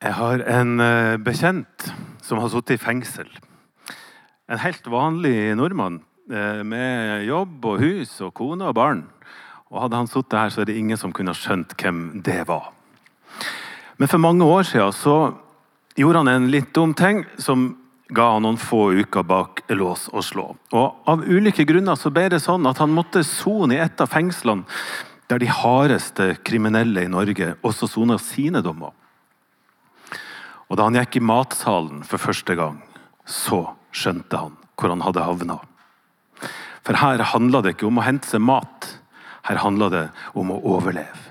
Jeg har en eh, bekjent som har sittet i fengsel. En helt vanlig nordmann eh, med jobb og hus og kone og barn. Og Hadde han sittet her, så er det ingen som kunne skjønt hvem det var. Men for mange år siden så gjorde han en litt dum ting som ga han noen få uker bak lås og slå. Og Av ulike grunner så ble det sånn at han måtte sone i et av fengslene der de hardeste kriminelle i Norge også sona sine dommer. Og Da han gikk i matsalen for første gang, så skjønte han hvor han hadde havna. For her handla det ikke om å hente seg mat, her handla det om å overleve.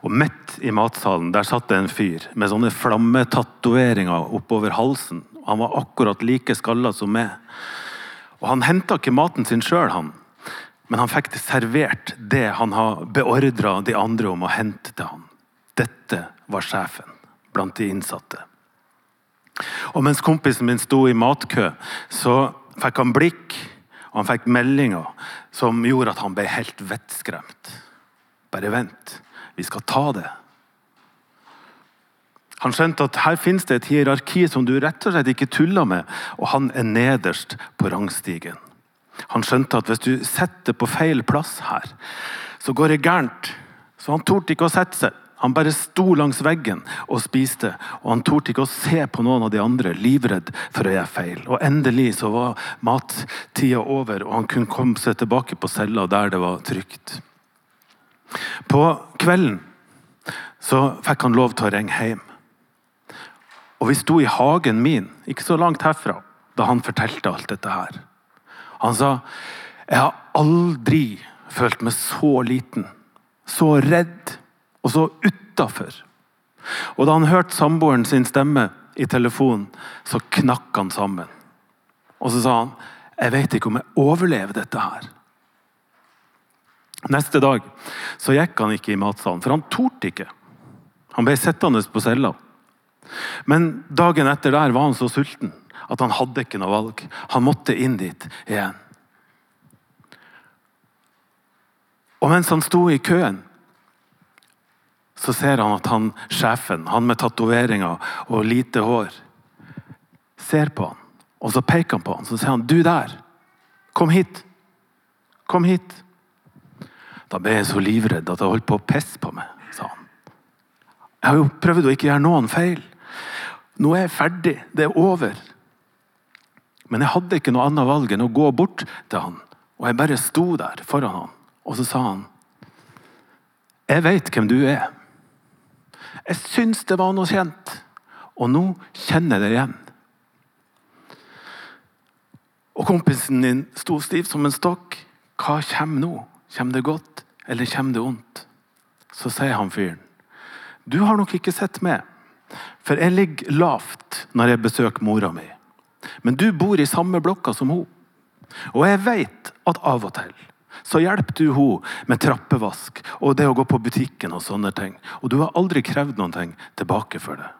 Og Midt i matsalen der satt det en fyr med sånne flammetatoveringer oppover halsen. Han var akkurat like skalla som meg. Og Han henta ikke maten sin sjøl, men han fikk det servert det han har beordra de andre om å hente til han. Dette var sjefen blant de innsatte. Og mens kompisen min sto i matkø, så fikk han blikk og han fikk meldinger som gjorde at han ble helt vettskremt. Bare vent, vi skal ta det. Han skjønte at her finnes det et hierarki som du rett og slett ikke tuller med, og han er nederst på rangstigen. Han skjønte at hvis du setter på feil plass her, så går det gærent. Så han torde ikke å sette seg. Han bare sto langs veggen og spiste, og han torde ikke å se på noen av de andre, livredd for å gjøre feil. Og Endelig så var mattida over, og han kunne komme seg tilbake på cella der det var trygt. På kvelden så fikk han lov til å ringe hjem. Og vi sto i hagen min, ikke så langt herfra, da han fortalte alt dette her. Han sa jeg har aldri følt meg så liten, så redd og så utafor. Og da han hørte samboeren sin stemme i telefonen, så knakk han sammen. Og så sa han jeg vet ikke om jeg overlever dette her. Neste dag så gikk han ikke i matsalen, for han torde ikke. Han ble sittende på cella. Men dagen etter der var han så sulten at han hadde ikke noe valg. Han måtte inn dit igjen. Og mens han sto i køen, så ser han at han, sjefen, han med tatoveringer og lite hår, ser på han. Og så peker han på han, så sier han 'Du der! Kom hit! Kom hit!' Da ble jeg så livredd at jeg holdt på å pisse på meg, sa han. Jeg har jo prøvd å ikke gjøre noen feil. Nå er jeg ferdig. Det er over. Men jeg hadde ikke noe annet valg enn å gå bort til han. Og jeg bare sto der foran han. Og så sa han Jeg veit hvem du er. Jeg syns det var noe kjent, og nå kjenner jeg det igjen. Og kompisen din sto stiv som en stokk. Hva kommer nå? Kommer det godt, eller kommer det ondt? Så sier han fyren. Du har nok ikke sett meg, for jeg ligger lavt når jeg besøker mora mi. Men du bor i samme blokka som hun. Og jeg vet at av og til så hjelper du henne med trappevask og det å gå på butikken og sånne ting. Og du har aldri krevd noen ting tilbake for det.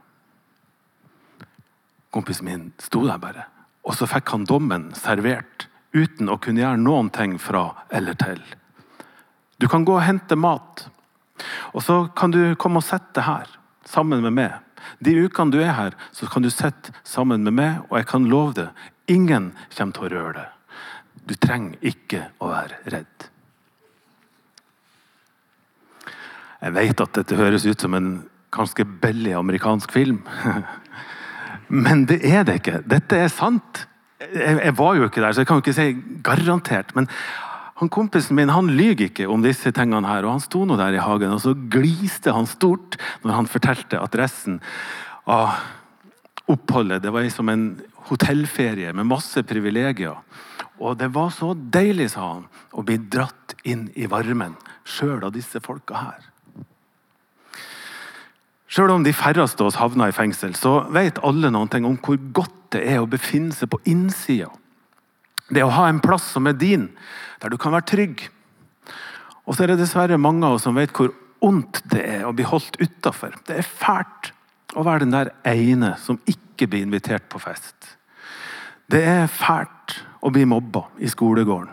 Kompisen min sto der bare, og så fikk han dommen servert uten å kunne gjøre noen ting fra eller til. Du kan gå og hente mat, og så kan du komme og sette her sammen med meg. De ukene du er her, så kan du sitte sammen med meg, og jeg kan love deg, ingen kommer til å røre deg. Du trenger ikke å være redd. Jeg vet at dette høres ut som en ganske billig amerikansk film. Men det er det ikke. Dette er sant. Jeg, var jo ikke der, så jeg kan jo ikke si garantert. Men han kompisen min han lyver ikke om disse tingene. her, og Han sto nå der i hagen, og så gliste han stort når han fortalte adressen av oppholdet. Det var som en hotellferie med masse privilegier. Og det var så deilig, sa han, å bli dratt inn i varmen sjøl av disse folka her. Sjøl om de færreste av oss havna i fengsel, så vet alle noen ting om hvor godt det er å befinne seg på innsida. Det å ha en plass som er din, der du kan være trygg. Og så er det dessverre mange av oss som vet hvor ondt det er å bli holdt utafor. Det er fælt å være den der ene som ikke blir invitert på fest. Det er fælt å bli mobba i skolegården.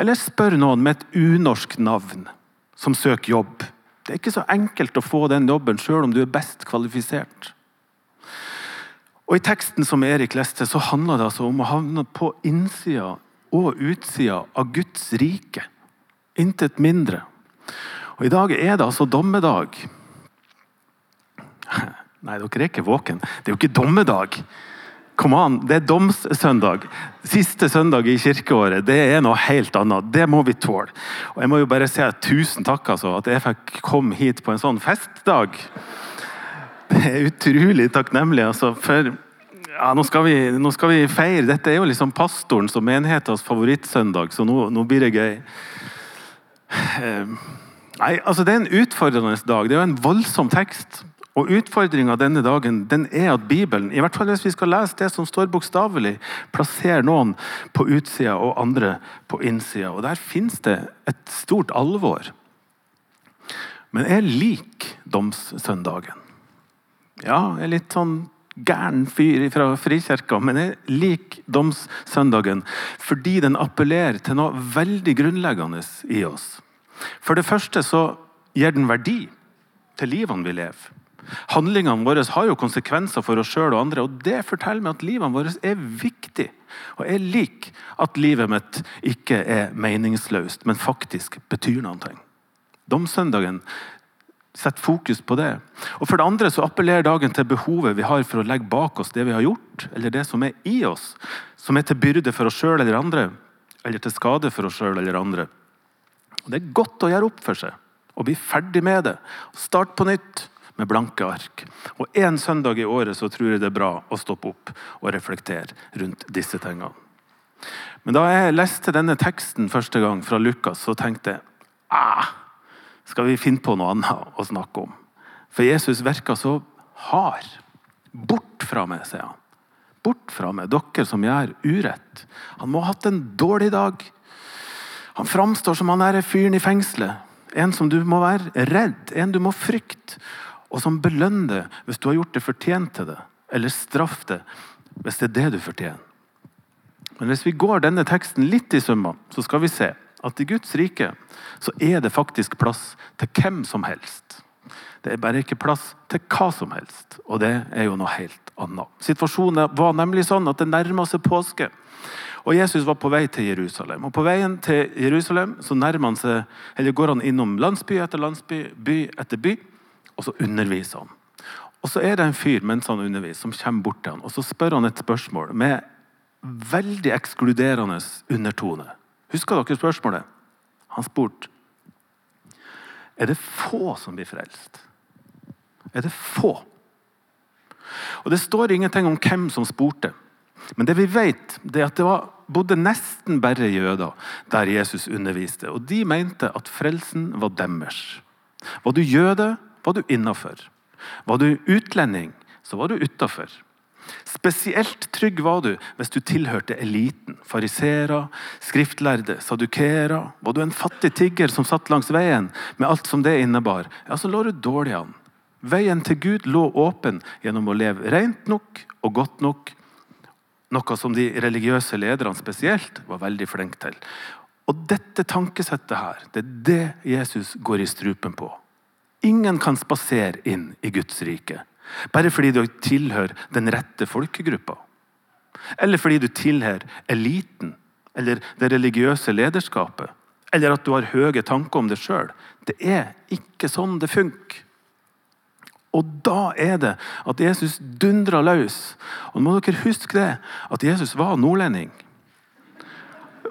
Eller spør noen med et unorsk navn som søker jobb. Det er ikke så enkelt å få den jobben sjøl om du er best kvalifisert. Og I teksten som Erik leste, så handler det altså om å havne på innsida og utsida av Guds rike. Intet mindre. Og I dag er det altså dommedag. Nei, dere er ikke våken. Det er jo ikke dommedag. Kom an, Det er domssøndag. Siste søndag i kirkeåret. Det er noe helt annet. Det må vi tåle. Og Jeg må jo bare si tusen takk altså, at jeg fikk komme hit på en sånn festdag. Det er utrolig takknemlig. altså, for ja, nå skal, vi, nå skal vi feire. Dette er jo liksom pastorens og menighetens favorittsøndag, så nå, nå blir det gøy. Eh, nei, altså Det er en utfordrende dag. Det er jo en voldsom tekst. Og Utfordringa denne dagen den er at Bibelen, i hvert fall hvis vi skal lese det som står bokstavelig, plasserer noen på utsida og andre på innsida. Og Der fins det et stort alvor. Men jeg liker domssøndagen. Ja, jeg er litt sånn gæren fyr fra Frikirka, men jeg liker domssøndagen fordi den appellerer til noe veldig grunnleggende i oss. For det første så gir den verdi til livene vi lever. Handlingene våre har jo konsekvenser for oss sjøl og andre, og det forteller meg at livene våre er viktig. Og jeg liker at livet mitt ikke er meningsløst, men faktisk betyr noe. Domsøndagen setter fokus på det. Og For det andre så appellerer dagen til behovet vi har for å legge bak oss det vi har gjort, eller det som er i oss, som er til byrde for oss sjøl eller andre, eller til skade for oss sjøl eller andre. Og Det er godt å gjøre opp for seg og bli ferdig med det. Start på nytt med blanke ark. Og En søndag i året så tror jeg det er bra å stoppe opp og reflektere rundt disse tingene. Men da jeg leste denne teksten første gang fra Lukas, så tenkte jeg ah, skal vi finne på noe annet å snakke om? For Jesus virka så hard. Bort fra meg, sier han. Bort fra meg, dere som gjør urett. Han må ha hatt en dårlig dag. Han framstår som han er fyren i fengselet. En som du må være redd, en du må frykte og som belønner det hvis du har gjort det fortjent til det, eller straff det hvis det er det du fortjener. Men hvis vi går denne teksten litt i summa, så skal vi se at i Guds rike så er det faktisk plass til hvem som helst. Det er bare ikke plass til hva som helst, og det er jo noe helt annet. Situasjonen var nemlig sånn at det nærma seg påske. Og Jesus var på vei til Jerusalem. Og På veien til Jerusalem så nærmer han seg, eller går han innom landsby etter landsby, by etter by og så underviser han. Og så er det en fyr mens han underviser, som kommer bort til han, og så spør han et spørsmål med veldig ekskluderende undertone. Husker dere spørsmålet? Han spurte Er det få som blir frelst. Er det få? Og Det står ingenting om hvem som spurte. Men det vi vet, det er at det var bodde nesten bare jøder der Jesus underviste. Og de mente at frelsen var deres. Var du jøde, var du innafor. Var du utlending, så var du utafor. Spesielt trygg var du hvis du tilhørte eliten. Fariseere, skriftlærde, sadukere. Var du en fattig tigger som satt langs veien med alt som det innebar, ja, så lå du dårlig an. Veien til Gud lå åpen gjennom å leve rent nok og godt nok. Noe som de religiøse lederne spesielt var veldig flinke til. Og Dette tankesettet her, det er det Jesus går i strupen på. Ingen kan spasere inn i Guds rike bare fordi du tilhører den rette folkegruppa. Eller fordi du tilhører eliten eller det religiøse lederskapet. Eller at du har høye tanker om deg sjøl. Det er ikke sånn det funker. Og da er det at Jesus dundrer løs. Og nå må dere huske det, at Jesus var nordlending.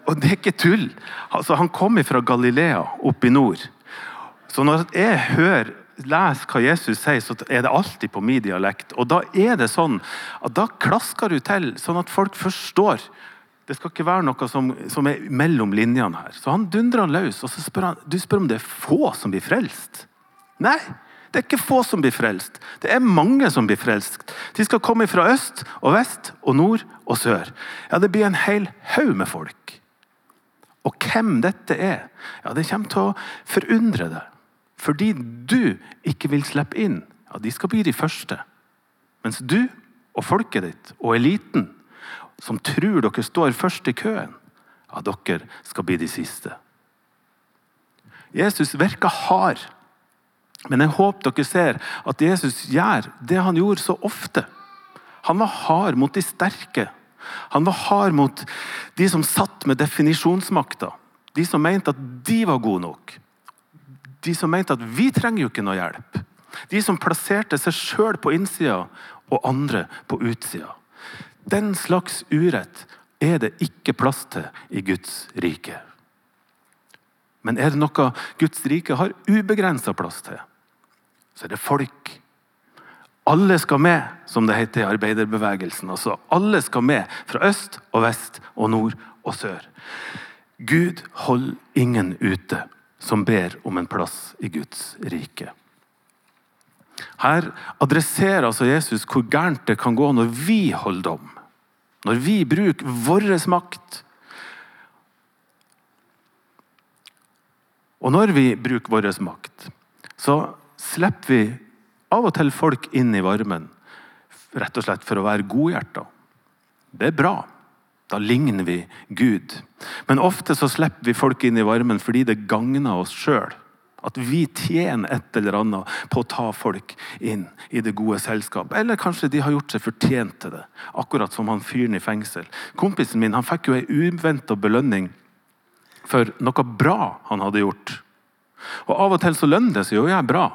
Og det er ikke tull. Altså, han kom fra Galilea, oppe i nord. Så når jeg hører, leser hva Jesus sier, så er det alltid på min dialekt. Og da er det sånn at da klasker du til, sånn at folk forstår. Det skal ikke være noe som, som er mellom linjene her. Så han dundrer løs, og så spør han du spør om det er få som blir frelst. Nei, det er ikke få som blir frelst. Det er mange som blir frelst. De skal komme fra øst og vest og nord og sør. Ja, Det blir en hel haug med folk. Og hvem dette er, ja, det kommer til å forundre deg. Fordi du ikke vil slippe inn, ja, de skal bli de første. Mens du og folket ditt og eliten, som tror dere står først i køen, ja, dere skal bli de siste. Jesus virker hard. Men jeg håper dere ser at Jesus gjør det han gjorde så ofte. Han var hard mot de sterke. Han var hard mot de som satt med definisjonsmakta. De som mente at de var gode nok. De som mente at vi trenger jo ikke noe hjelp. De som plasserte seg sjøl på innsida og andre på utsida. Den slags urett er det ikke plass til i Guds rike. Men er det noe Guds rike har ubegrensa plass til, så er det folk. Alle skal med, som det heter i arbeiderbevegelsen. Altså, alle skal med, fra øst og vest og nord og sør. Gud holder ingen ute som ber om en plass i Guds rike. Her adresserer altså Jesus hvor gærent det kan gå når vi holder dom. Når vi bruker vår makt. Og når vi bruker vår makt, så slipper vi av og til folk inn i varmen. Rett og slett for å være godhjerta. Det er bra. Da ligner vi Gud. Men ofte så slipper vi folk inn i varmen fordi det gagner oss sjøl. At vi tjener et eller annet på å ta folk inn i det gode selskap. Eller kanskje de har gjort seg fortjent til det. Akkurat som han fyren i fengsel. Kompisen min han fikk jo ei uventa belønning for noe bra han hadde gjort. Og Av og til så lønner det seg å gjøre bra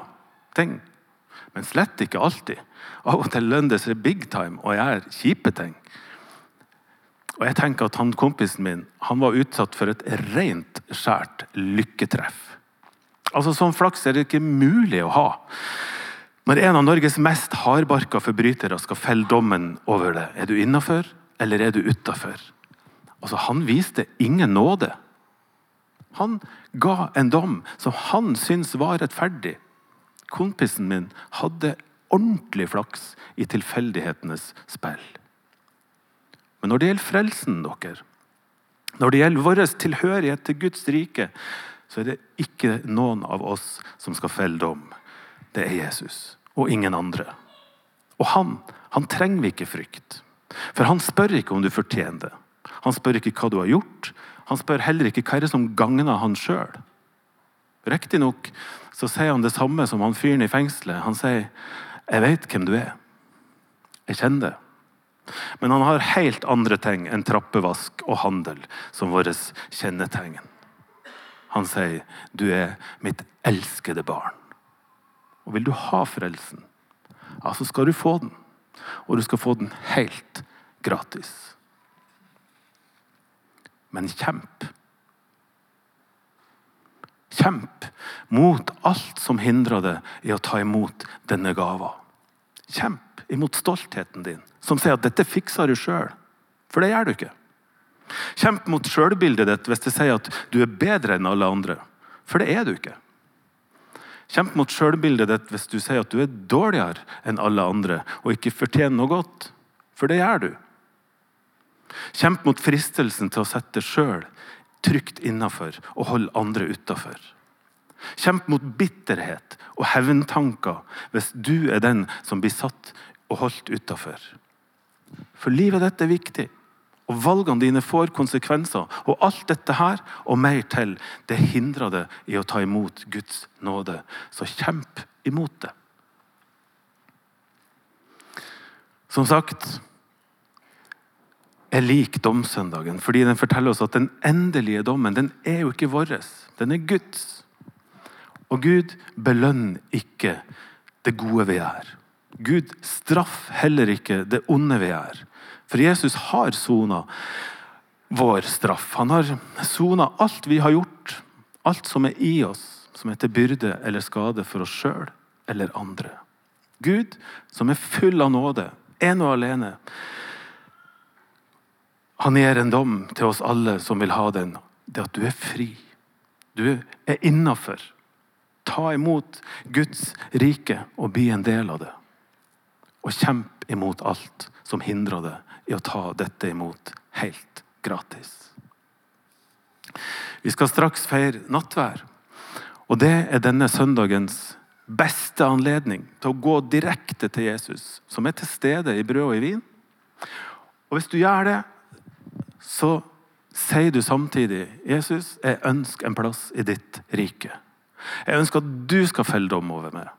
ting, men slett ikke alltid. Av og til lønner det seg big time å gjøre kjipe ting. Og jeg tenker at han Kompisen min han var utsatt for et rent skjært lykketreff. Altså Sånn flaks er det ikke mulig å ha. Når en av Norges mest hardbarka forbrytere skal felle dommen over det, er du innafor eller er du utafor? Altså, han viste ingen nåde. Han ga en dom som han syntes var rettferdig. Kompisen min hadde ordentlig flaks i tilfeldighetenes spill. Men når det gjelder frelsen dere, når det gjelder vår tilhørighet til Guds rike, så er det ikke noen av oss som skal felle dom. Det er Jesus og ingen andre. Og han, han trenger vi ikke frykt. For han spør ikke om du fortjener det. Han spør ikke hva du har gjort. Han spør heller ikke hva er det som gagner han sjøl. Riktignok sier han det samme som han fyren i fengselet. Han sier 'Jeg vet hvem du er. Jeg kjenner det'. Men han har helt andre ting enn trappevask og handel som våre kjennetegn. Han sier, 'Du er mitt elskede barn'. Og Vil du ha frelsen, ja, så skal du få den. Og du skal få den helt gratis. Men kjemp. Kjemp mot alt som hindrer deg i å ta imot denne gava. Kjemp imot stoltheten din, som sier at 'dette fikser du sjøl'. For det gjør du ikke. Kjemp mot sjølbildet ditt hvis det sier at du er bedre enn alle andre. For det er du ikke. Kjemp mot sjølbildet ditt hvis du sier at du er dårligere enn alle andre og ikke fortjener noe godt. For det gjør du. Kjemp mot fristelsen til å sette deg sjøl trygt innafor og holde andre utafor. Kjemp mot bitterhet og hevntanker hvis du er den som blir satt og holdt utafor. For livet ditt er viktig. Og valgene dine får konsekvenser. Og alt dette her, og mer til, det hindrer det i å ta imot Guds nåde. Så kjemp imot det. Som sagt jeg liker domsøndagen fordi den forteller oss at den endelige dommen den er jo ikke vår. Den er Guds. Og Gud belønner ikke det gode vi gjør. Gud straffer heller ikke det onde vi er. For Jesus har sona vår straff. Han har sona alt vi har gjort, alt som er i oss, som er til byrde eller skade for oss sjøl eller andre. Gud, som er full av nåde, en og alene. Han gir en dom til oss alle som vil ha den. Det at du er fri. Du er innafor. Ta imot Guds rike og bli en del av det. Og kjemp imot alt som hindrer det i å ta dette imot helt gratis. Vi skal straks feire nattvær. Og det er denne søndagens beste anledning til å gå direkte til Jesus, som er til stede i brød og i vin. Og Hvis du gjør det, så sier du samtidig Jesus, jeg ønsker en plass i ditt rike. Jeg ønsker at du skal felle dom over meg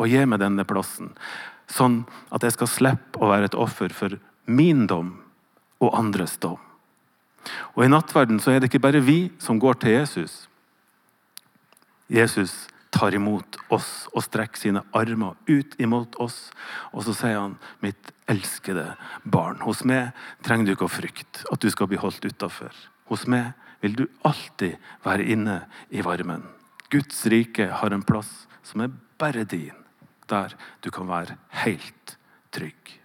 og gi meg denne plassen. Sånn at jeg skal slippe å være et offer for min dom og andres dom. Og I nattverden så er det ikke bare vi som går til Jesus. Jesus tar imot oss og strekker sine armer ut imot oss. Og så sier han, 'Mitt elskede barn, hos meg trenger du ikke å frykte at du skal bli holdt utafor.' Hos meg vil du alltid være inne i varmen. Guds rike har en plass som er bare din, der du kan være helt trygg.